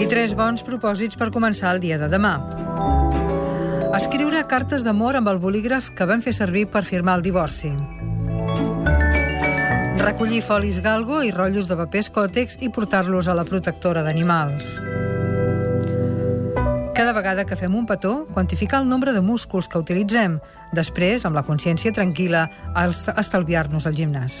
I tres bons propòsits per començar el dia de demà. Escriure cartes d'amor amb el bolígraf que van fer servir per firmar el divorci. Recollir folis galgo i rotllos de papers còtex i portar-los a la protectora d'animals. Cada vegada que fem un petó, quantificar el nombre de músculs que utilitzem. Després, amb la consciència tranquil·la, estalviar-nos al gimnàs.